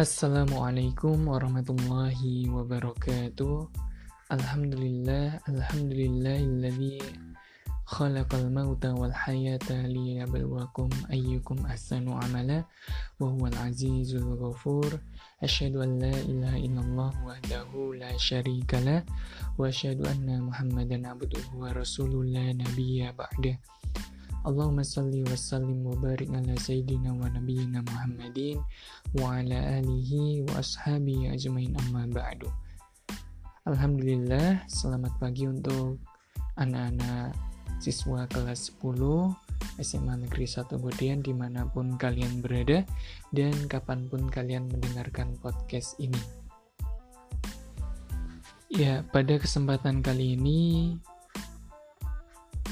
Assalamualaikum warahmatullahi wabarakatuh. Alhamdulillah, alhamdulillahilladzi khalaqal mauta wal hayata liyabluwakum ayyukum ahsanu amala wa huwal azizul ghafur. Asyhadu an la ilaha illallah wahdahu la syarika la wa asyhadu anna Muhammadan abduhu wa rasulullah nabiyya ba'da. Allahumma salli wa sallim wa barik ala sayyidina wa nabiyyina Muhammadin wa ala alihi wa ashabihi ajmain amma ba'du. Alhamdulillah, selamat pagi untuk anak-anak siswa kelas 10 SMA Negeri 1 Godian di mana pun kalian berada dan kapan pun kalian mendengarkan podcast ini. Ya, pada kesempatan kali ini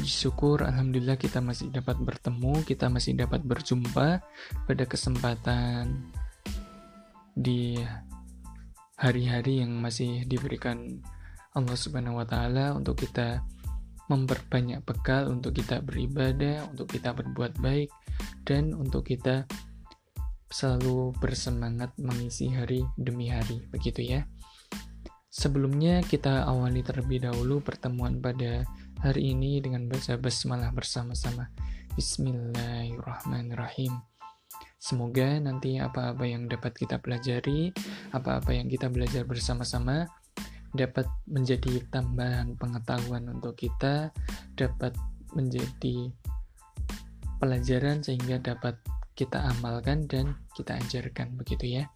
Syukur Alhamdulillah kita masih dapat bertemu, kita masih dapat berjumpa pada kesempatan di hari-hari yang masih diberikan Allah Subhanahu wa taala untuk kita memperbanyak bekal untuk kita beribadah, untuk kita berbuat baik dan untuk kita selalu bersemangat mengisi hari demi hari begitu ya. Sebelumnya kita awali terlebih dahulu pertemuan pada hari ini dengan baca basmalah bersama-sama. Bismillahirrahmanirrahim. Semoga nanti apa-apa yang dapat kita pelajari, apa-apa yang kita belajar bersama-sama dapat menjadi tambahan pengetahuan untuk kita, dapat menjadi pelajaran sehingga dapat kita amalkan dan kita ajarkan begitu ya.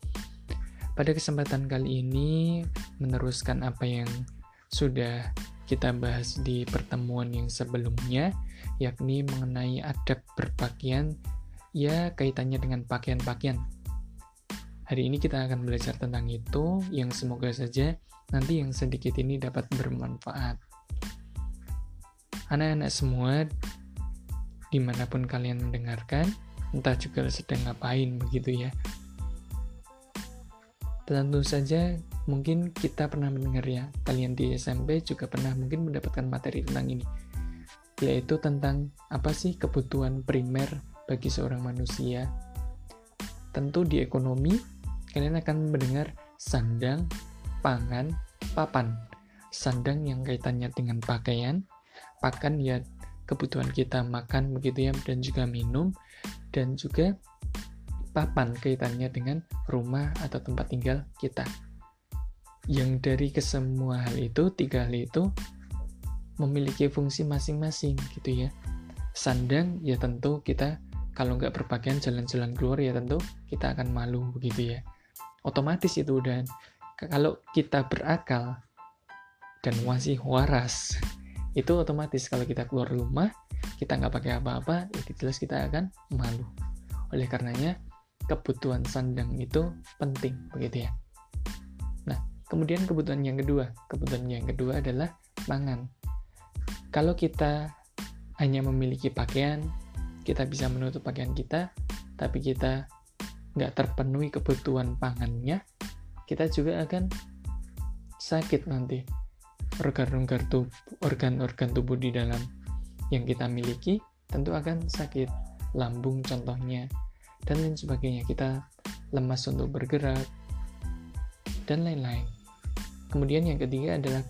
Pada kesempatan kali ini meneruskan apa yang sudah kita bahas di pertemuan yang sebelumnya, yakni mengenai adab berpakaian, ya kaitannya dengan pakaian-pakaian. Hari ini kita akan belajar tentang itu, yang semoga saja nanti yang sedikit ini dapat bermanfaat. Anak-anak semua, di mana pun kalian mendengarkan, entah juga sedang ngapain begitu ya. Tentu saja mungkin kita pernah mendengar ya, kalian di SMP juga pernah mungkin mendapatkan materi tentang ini, yaitu tentang apa sih kebutuhan primer bagi seorang manusia. Tentu di ekonomi, kalian akan mendengar sandang, pangan, papan. Sandang yang kaitannya dengan pakaian, pakan ya kebutuhan kita makan begitu ya, dan juga minum, dan juga papan kaitannya dengan rumah atau tempat tinggal kita yang dari kesemua hal itu, tiga hal itu memiliki fungsi masing-masing gitu ya. Sandang ya tentu kita kalau nggak berpakaian jalan-jalan keluar ya tentu kita akan malu begitu ya. Otomatis itu dan kalau kita berakal dan masih waras itu otomatis kalau kita keluar rumah kita nggak pakai apa-apa itu jelas kita akan malu. Oleh karenanya kebutuhan sandang itu penting begitu ya. Kemudian kebutuhan yang kedua, kebutuhan yang kedua adalah pangan. Kalau kita hanya memiliki pakaian, kita bisa menutup pakaian kita, tapi kita nggak terpenuhi kebutuhan pangannya, kita juga akan sakit nanti. Organ-organ tubuh, organ-organ tubuh di dalam yang kita miliki tentu akan sakit. Lambung contohnya, dan lain sebagainya. Kita lemas untuk bergerak, dan lain-lain. Kemudian yang ketiga adalah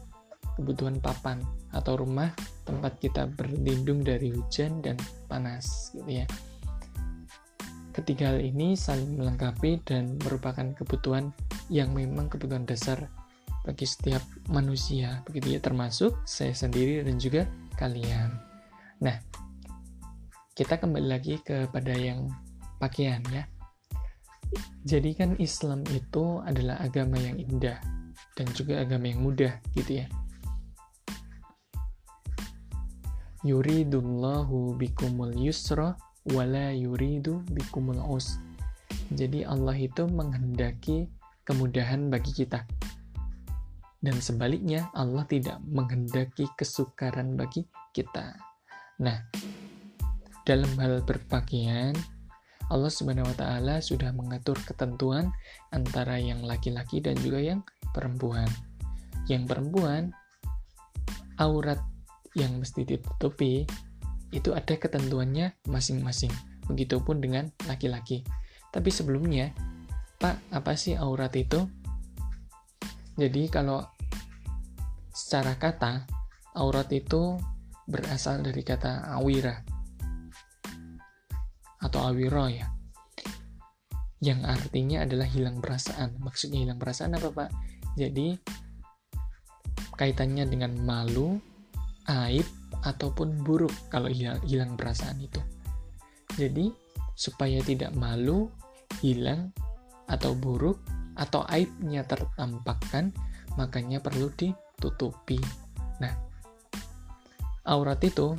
kebutuhan papan atau rumah tempat kita berlindung dari hujan dan panas gitu ya. Ketiga hal ini saling melengkapi dan merupakan kebutuhan yang memang kebutuhan dasar bagi setiap manusia begitu ya termasuk saya sendiri dan juga kalian. Nah, kita kembali lagi kepada yang pakaian ya. Jadi kan Islam itu adalah agama yang indah dan juga agama yang mudah gitu ya. Yuridullahu bikumul yusra wala yuridu bikumul us. Jadi Allah itu menghendaki kemudahan bagi kita. Dan sebaliknya Allah tidak menghendaki kesukaran bagi kita. Nah, dalam hal berpakaian Allah Subhanahu wa taala sudah mengatur ketentuan antara yang laki-laki dan juga yang perempuan. Yang perempuan, aurat yang mesti ditutupi itu ada ketentuannya masing-masing. Begitupun dengan laki-laki. Tapi sebelumnya, Pak, apa sih aurat itu? Jadi kalau secara kata, aurat itu berasal dari kata awira atau awiro ya. Yang artinya adalah hilang perasaan. Maksudnya hilang perasaan apa pak? Jadi kaitannya dengan malu aib ataupun buruk kalau hilang, hilang perasaan itu. Jadi supaya tidak malu hilang atau buruk atau aibnya tertampakkan makanya perlu ditutupi. Nah aurat itu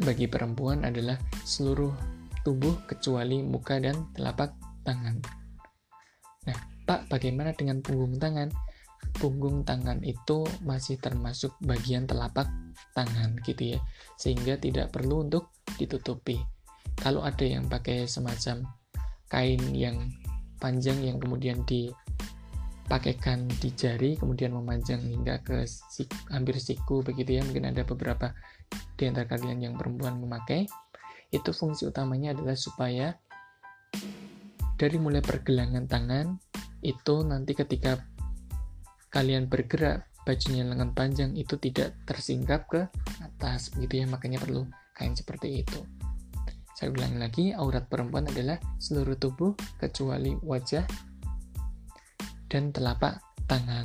bagi perempuan adalah seluruh tubuh kecuali muka dan telapak tangan. Nah, Pak, bagaimana dengan punggung tangan? Punggung tangan itu masih termasuk bagian telapak tangan gitu ya, sehingga tidak perlu untuk ditutupi. Kalau ada yang pakai semacam kain yang panjang yang kemudian dipakaikan di jari, kemudian memanjang hingga ke siku, hampir siku begitu ya, mungkin ada beberapa di antara kalian yang perempuan memakai, itu fungsi utamanya adalah supaya dari mulai pergelangan tangan itu nanti ketika kalian bergerak bajunya lengan panjang itu tidak tersingkap ke atas begitu ya. Makanya perlu kain seperti itu. Saya ulang lagi aurat perempuan adalah seluruh tubuh kecuali wajah dan telapak tangan.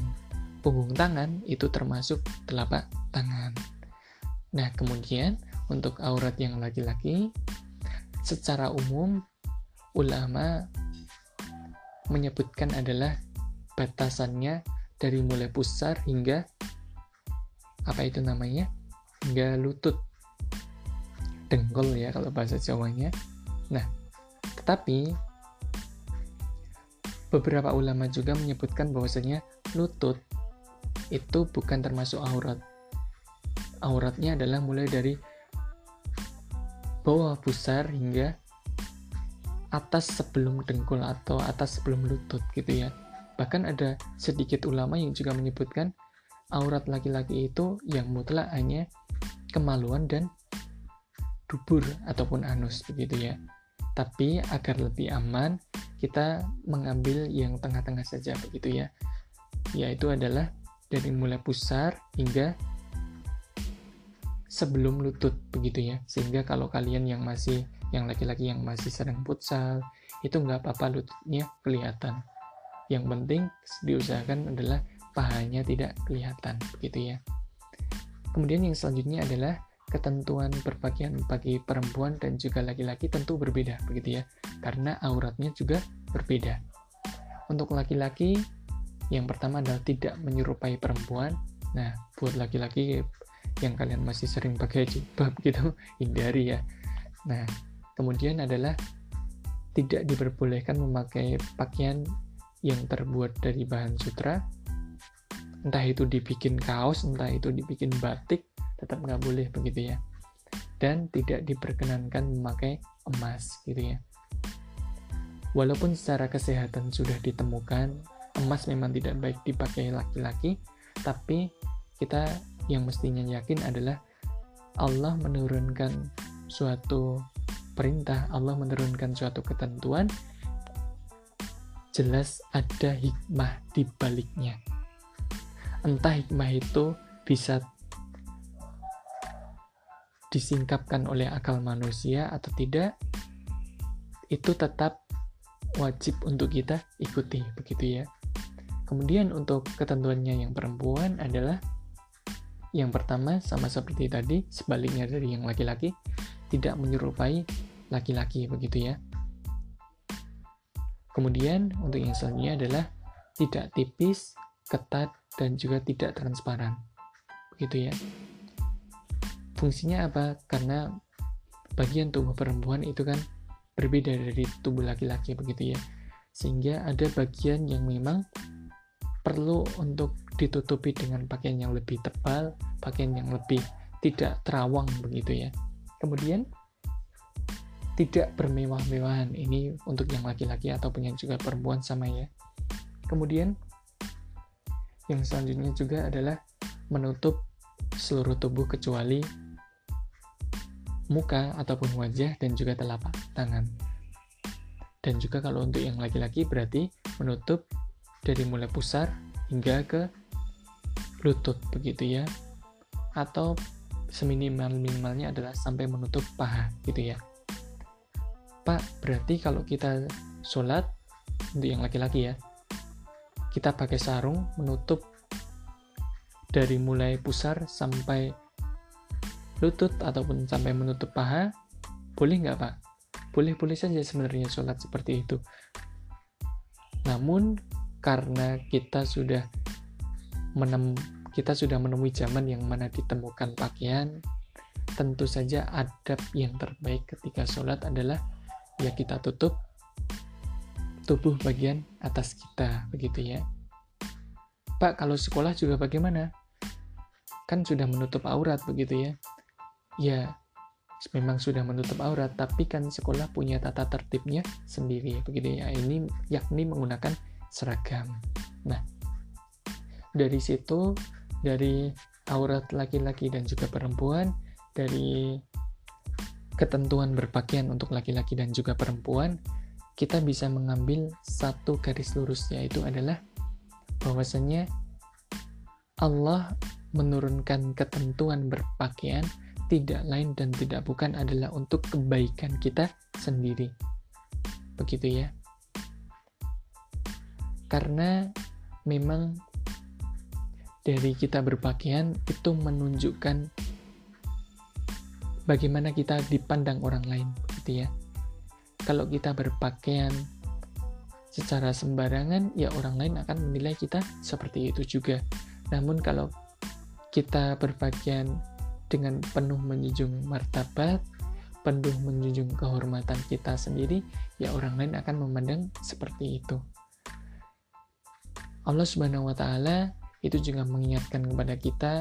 Punggung tangan itu termasuk telapak tangan. Nah kemudian untuk aurat yang laki-laki, secara umum ulama menyebutkan adalah batasannya dari mulai pusar hingga apa itu namanya? hingga lutut. Dengkul ya kalau bahasa Jawanya. Nah, tetapi beberapa ulama juga menyebutkan bahwasanya lutut itu bukan termasuk aurat. Auratnya adalah mulai dari bawah pusar hingga atas sebelum dengkul atau atas sebelum lutut gitu ya. Bahkan ada sedikit ulama yang juga menyebutkan aurat laki-laki itu yang mutlak hanya kemaluan dan dubur ataupun anus begitu ya. Tapi agar lebih aman, kita mengambil yang tengah-tengah saja begitu ya. Yaitu adalah dari mulai pusar hingga sebelum lutut begitu ya. Sehingga kalau kalian yang masih yang laki-laki yang masih sering futsal itu nggak apa-apa lututnya kelihatan. Yang penting diusahakan adalah pahanya tidak kelihatan begitu ya. Kemudian yang selanjutnya adalah ketentuan berpakaian bagi perempuan dan juga laki-laki tentu berbeda begitu ya. Karena auratnya juga berbeda. Untuk laki-laki yang pertama adalah tidak menyerupai perempuan. Nah buat laki-laki yang kalian masih sering pakai jilbab gitu hindari ya. Nah kemudian adalah tidak diperbolehkan memakai pakaian yang terbuat dari bahan sutra. Entah itu dibikin kaos entah itu dibikin batik tetap nggak boleh begitu ya. Dan tidak diperkenankan memakai emas gitu ya. Walaupun secara kesehatan sudah ditemukan emas memang tidak baik dipakai laki-laki tapi kita yang mestinya yakin adalah Allah menurunkan suatu perintah, Allah menurunkan suatu ketentuan, jelas ada hikmah di baliknya. Entah hikmah itu bisa disingkapkan oleh akal manusia atau tidak, itu tetap wajib untuk kita ikuti, begitu ya. Kemudian untuk ketentuannya yang perempuan adalah yang pertama, sama seperti tadi, sebaliknya dari yang laki-laki, tidak menyerupai laki-laki begitu ya. Kemudian, untuk yang selanjutnya adalah tidak tipis, ketat, dan juga tidak transparan. Begitu ya. Fungsinya apa? Karena bagian tubuh perempuan itu kan berbeda dari tubuh laki-laki begitu ya. Sehingga ada bagian yang memang perlu untuk ditutupi dengan pakaian yang lebih tebal, pakaian yang lebih tidak terawang begitu ya. Kemudian tidak bermewah-mewahan ini untuk yang laki-laki ataupun yang juga perempuan sama ya. Kemudian yang selanjutnya juga adalah menutup seluruh tubuh kecuali muka ataupun wajah dan juga telapak tangan. dan juga kalau untuk yang laki-laki berarti menutup dari mulai pusar hingga ke lutut begitu ya atau seminimal-minimalnya adalah sampai menutup paha gitu ya Pak berarti kalau kita sholat untuk yang laki-laki ya kita pakai sarung menutup dari mulai pusar sampai lutut ataupun sampai menutup paha boleh nggak pak? Boleh-boleh saja sebenarnya sholat seperti itu. Namun karena kita sudah menem kita sudah menemui zaman yang mana ditemukan pakaian, tentu saja adab yang terbaik ketika sholat adalah ya kita tutup tubuh bagian atas kita, begitu ya. Pak, kalau sekolah juga bagaimana? Kan sudah menutup aurat, begitu ya. Ya, memang sudah menutup aurat, tapi kan sekolah punya tata tertibnya sendiri, begitu ya. Ini yakni menggunakan seragam. Nah, dari situ, dari aurat laki-laki dan juga perempuan, dari ketentuan berpakaian untuk laki-laki dan juga perempuan, kita bisa mengambil satu garis lurus, yaitu adalah bahwasanya Allah menurunkan ketentuan berpakaian tidak lain dan tidak bukan adalah untuk kebaikan kita sendiri. Begitu ya. Karena memang dari kita berpakaian itu menunjukkan bagaimana kita dipandang orang lain, gitu ya. Kalau kita berpakaian secara sembarangan, ya orang lain akan menilai kita seperti itu juga. Namun kalau kita berpakaian dengan penuh menjunjung martabat, penuh menjunjung kehormatan kita sendiri, ya orang lain akan memandang seperti itu. Allah Subhanahu wa taala itu juga mengingatkan kepada kita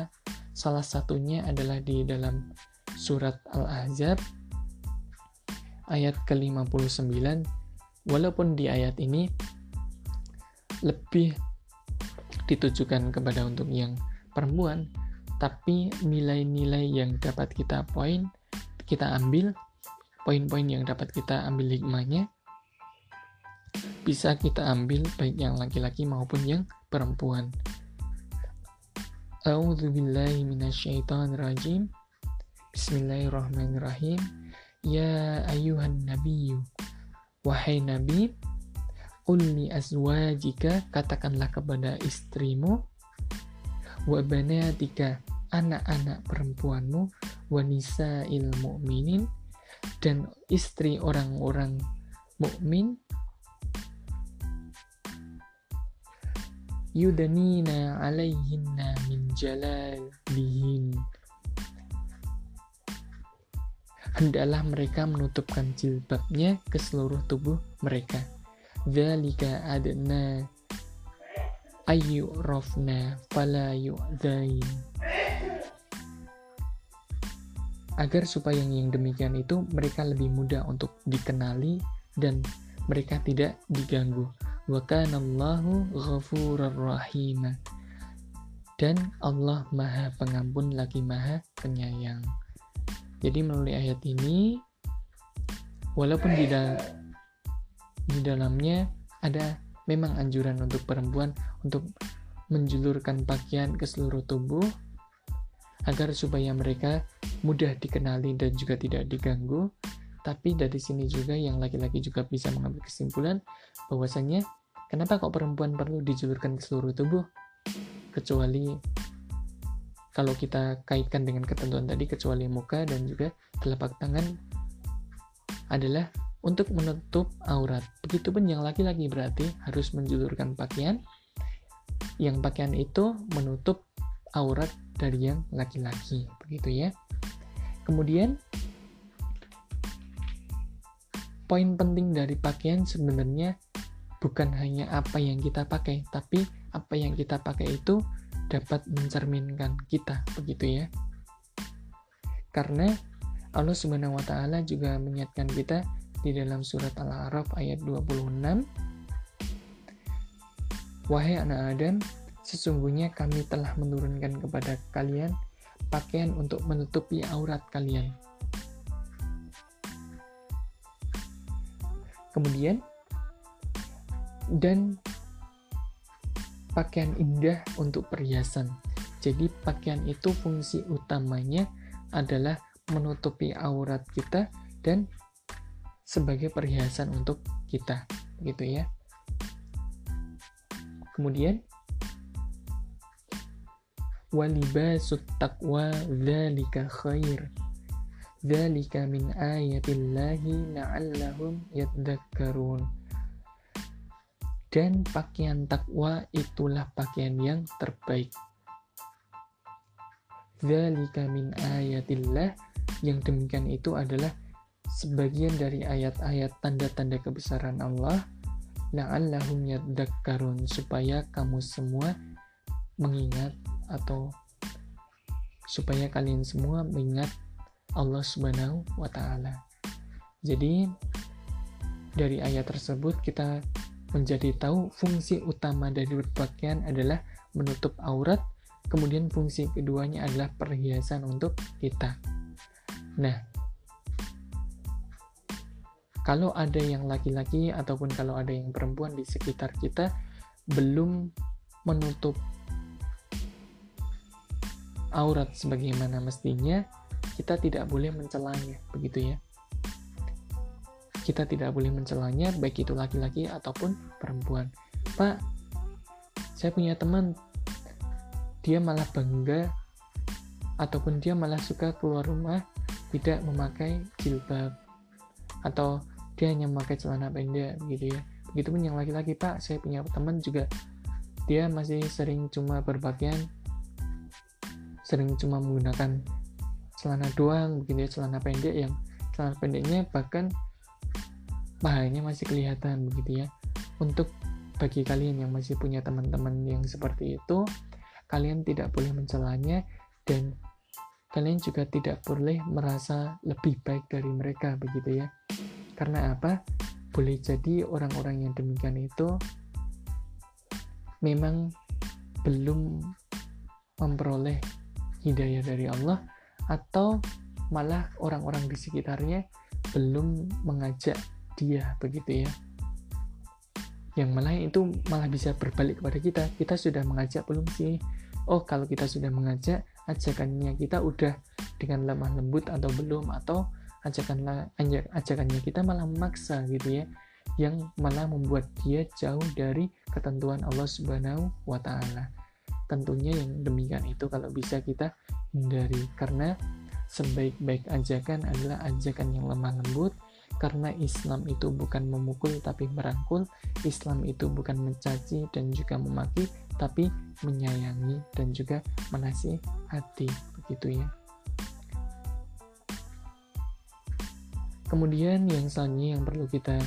salah satunya adalah di dalam surat Al-Ahzab ayat ke-59 walaupun di ayat ini lebih ditujukan kepada untuk yang perempuan tapi nilai-nilai yang dapat kita poin kita ambil poin-poin yang dapat kita ambil hikmahnya bisa kita ambil baik yang laki-laki maupun yang perempuan. A'udzu billahi minasyaitonir rajim. Bismillahirrahmanirrahim. Ya ayuhan nabiyyu. Wahai nabi, qul li azwajika katakanlah kepada istrimu wa banatika anak-anak perempuanmu wanisa il mu'minin dan istri orang-orang mukmin yudanina alaihinna min jalalihin hendaklah mereka menutupkan jilbabnya ke seluruh tubuh mereka. Dzalika adna ayyurafna fala yu'dain agar supaya yang demikian itu mereka lebih mudah untuk dikenali dan mereka tidak diganggu wa kanallahu ghafurur rahim dan Allah maha pengampun lagi maha penyayang jadi melalui ayat ini walaupun di, di dalamnya ada memang anjuran untuk perempuan untuk menjulurkan pakaian ke seluruh tubuh agar supaya mereka mudah dikenali dan juga tidak diganggu. Tapi dari sini juga yang laki-laki juga bisa mengambil kesimpulan bahwasanya kenapa kok perempuan perlu dijulurkan ke seluruh tubuh? Kecuali kalau kita kaitkan dengan ketentuan tadi kecuali muka dan juga telapak tangan adalah untuk menutup aurat. Begitupun yang laki-laki berarti harus menjulurkan pakaian. Yang pakaian itu menutup aurat dari yang laki-laki, begitu ya. Kemudian poin penting dari pakaian sebenarnya bukan hanya apa yang kita pakai, tapi apa yang kita pakai itu dapat mencerminkan kita, begitu ya. Karena Allah Subhanahu wa taala juga mengingatkan kita di dalam surat Al-A'raf ayat 26 Wahai anak Adam, sesungguhnya kami telah menurunkan kepada kalian pakaian untuk menutupi aurat kalian. Kemudian dan pakaian indah untuk perhiasan. Jadi pakaian itu fungsi utamanya adalah menutupi aurat kita dan sebagai perhiasan untuk kita, gitu ya. Kemudian walibasut taqwa dzalika khair. Dzalika min ayatillahi la'allahum yadhakkarun. Dan pakaian takwa itulah pakaian yang terbaik. Dzalika min ayatillah yang demikian itu adalah sebagian dari ayat-ayat tanda-tanda kebesaran Allah la'allahum yadakkarun supaya kamu semua mengingat atau supaya kalian semua mengingat Allah Subhanahu wa taala. Jadi dari ayat tersebut kita menjadi tahu fungsi utama dari berpakaian adalah menutup aurat, kemudian fungsi keduanya adalah perhiasan untuk kita. Nah, kalau ada yang laki-laki ataupun kalau ada yang perempuan di sekitar kita belum menutup aurat sebagaimana mestinya, kita tidak boleh mencelanya, begitu ya. Kita tidak boleh mencelanya, baik itu laki-laki ataupun perempuan. Pak, saya punya teman, dia malah bangga ataupun dia malah suka keluar rumah tidak memakai jilbab atau dia hanya memakai celana pendek gitu ya begitupun yang laki-laki pak saya punya teman juga dia masih sering cuma berpakaian sering cuma menggunakan celana doang begitu ya celana pendek yang celana pendeknya bahkan pahanya masih kelihatan begitu ya untuk bagi kalian yang masih punya teman-teman yang seperti itu kalian tidak boleh mencelanya dan kalian juga tidak boleh merasa lebih baik dari mereka begitu ya karena apa? Boleh jadi orang-orang yang demikian itu memang belum memperoleh hidayah dari Allah atau malah orang-orang di sekitarnya belum mengajak dia begitu ya. Yang malah itu malah bisa berbalik kepada kita. Kita sudah mengajak belum sih? Oh kalau kita sudah mengajak ajakannya kita udah dengan lemah lembut atau belum? Atau ajakanlah ajakannya kita malah memaksa gitu ya. Yang malah membuat dia jauh dari ketentuan Allah Subhanahu wa taala. Tentunya yang demikian itu kalau bisa kita hindari. Karena sebaik-baik ajakan adalah ajakan yang lemah lembut. Karena Islam itu bukan memukul tapi merangkul, Islam itu bukan mencaci dan juga memaki tapi menyayangi dan juga menasihati begitu ya. Kemudian yang selanjutnya yang perlu kita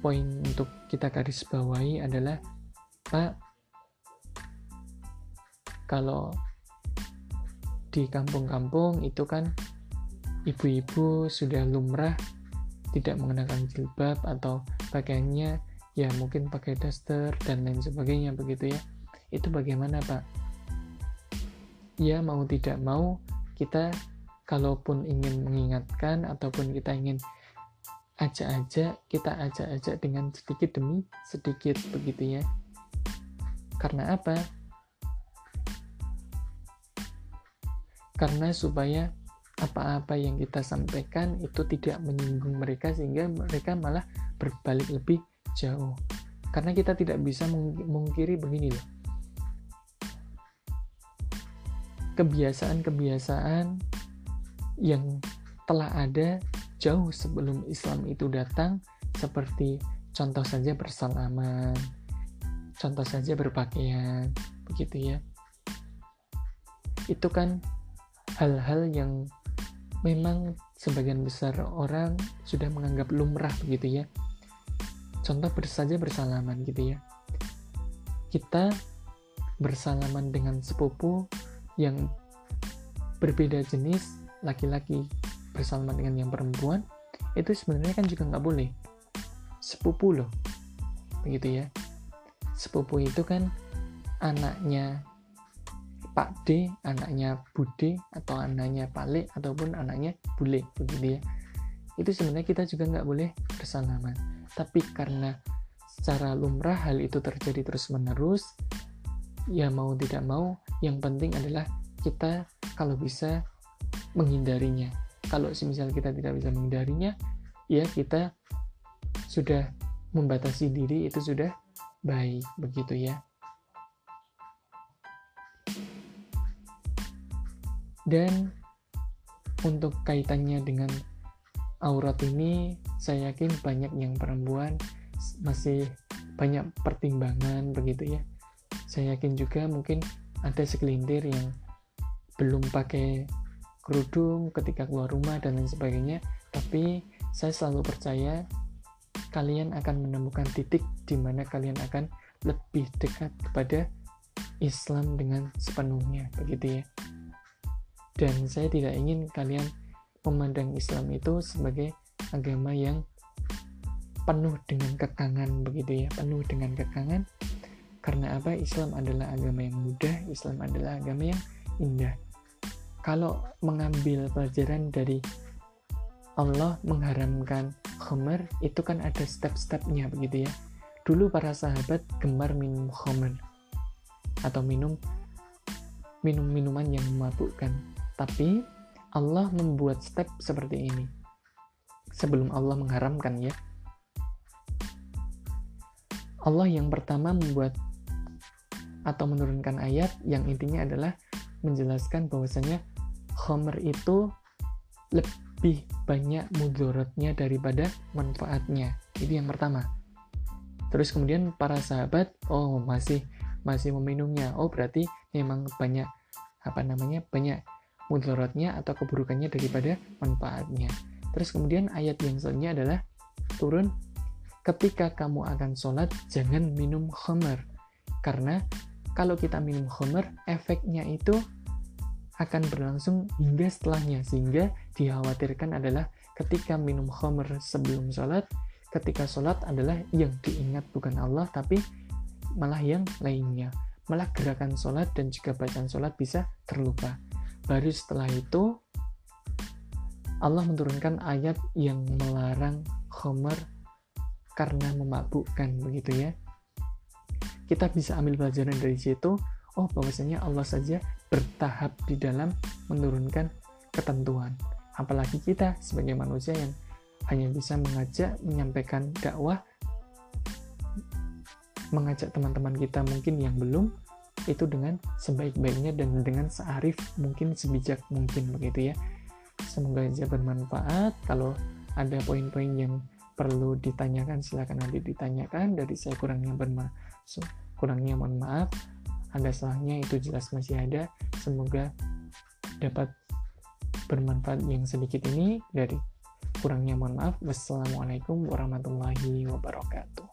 poin untuk kita garis bawahi adalah Pak kalau di kampung-kampung itu kan ibu-ibu sudah lumrah tidak mengenakan jilbab atau pakaiannya ya mungkin pakai daster dan lain sebagainya begitu ya itu bagaimana pak ya mau tidak mau kita kalaupun ingin mengingatkan ataupun kita ingin ajak-ajak, kita ajak-ajak dengan sedikit demi sedikit begitu ya. Karena apa? Karena supaya apa-apa yang kita sampaikan itu tidak menyinggung mereka sehingga mereka malah berbalik lebih jauh. Karena kita tidak bisa mengkiri begini loh. Kebiasaan-kebiasaan yang telah ada jauh sebelum Islam itu datang seperti contoh saja bersalaman, contoh saja berpakaian, begitu ya. Itu kan hal-hal yang memang sebagian besar orang sudah menganggap lumrah begitu ya. Contoh saja bersalaman gitu ya. Kita bersalaman dengan sepupu yang berbeda jenis laki-laki bersama dengan yang perempuan itu sebenarnya kan juga nggak boleh sepupu loh begitu ya sepupu itu kan anaknya Pak D, anaknya Bude, atau anaknya Pale, ataupun anaknya Bule, begitu ya. Itu sebenarnya kita juga nggak boleh bersalaman. Tapi karena secara lumrah hal itu terjadi terus-menerus, ya mau tidak mau, yang penting adalah kita kalau bisa menghindarinya. Kalau misal kita tidak bisa menghindarinya, ya kita sudah membatasi diri itu sudah baik begitu ya. Dan untuk kaitannya dengan aurat ini, saya yakin banyak yang perempuan masih banyak pertimbangan begitu ya. Saya yakin juga mungkin ada segelintir yang belum pakai kerudung ketika keluar rumah dan lain sebagainya, tapi saya selalu percaya kalian akan menemukan titik di mana kalian akan lebih dekat kepada Islam dengan sepenuhnya begitu ya dan saya tidak ingin kalian memandang Islam itu sebagai agama yang penuh dengan kekangan begitu ya. Penuh dengan kekangan. Karena apa? Islam adalah agama yang mudah Islam adalah agama yang indah. Kalau mengambil pelajaran dari Allah mengharamkan khamar itu kan ada step-stepnya begitu ya. Dulu para sahabat gemar minum khamar atau minum minum minuman yang memabukkan tapi Allah membuat step seperti ini. Sebelum Allah mengharamkan ya. Allah yang pertama membuat atau menurunkan ayat yang intinya adalah menjelaskan bahwasanya Homer itu lebih banyak mudorotnya daripada manfaatnya. Itu yang pertama. Terus kemudian para sahabat, oh masih masih meminumnya. Oh berarti memang banyak apa namanya banyak mudaratnya atau keburukannya daripada manfaatnya. Terus kemudian ayat yang selanjutnya adalah turun ketika kamu akan sholat jangan minum khamar. Karena kalau kita minum khamar efeknya itu akan berlangsung hingga setelahnya. Sehingga dikhawatirkan adalah ketika minum khamar sebelum sholat ketika sholat adalah yang diingat bukan Allah tapi malah yang lainnya. Malah gerakan sholat dan juga bacaan sholat bisa terlupa baru setelah itu Allah menurunkan ayat yang melarang khomer karena memabukkan begitu ya. Kita bisa ambil pelajaran dari situ. Oh bahwasanya Allah saja bertahap di dalam menurunkan ketentuan. Apalagi kita sebagai manusia yang hanya bisa mengajak menyampaikan dakwah mengajak teman-teman kita mungkin yang belum itu dengan sebaik-baiknya dan dengan searif mungkin sebijak mungkin begitu ya. Semoga aja bermanfaat. Kalau ada poin-poin yang perlu ditanyakan silahkan nanti ditanyakan. Dari saya kurangnya bermaksud kurangnya mohon maaf. Ada salahnya itu jelas masih ada. Semoga dapat bermanfaat yang sedikit ini. Dari kurangnya mohon maaf. Wassalamualaikum warahmatullahi wabarakatuh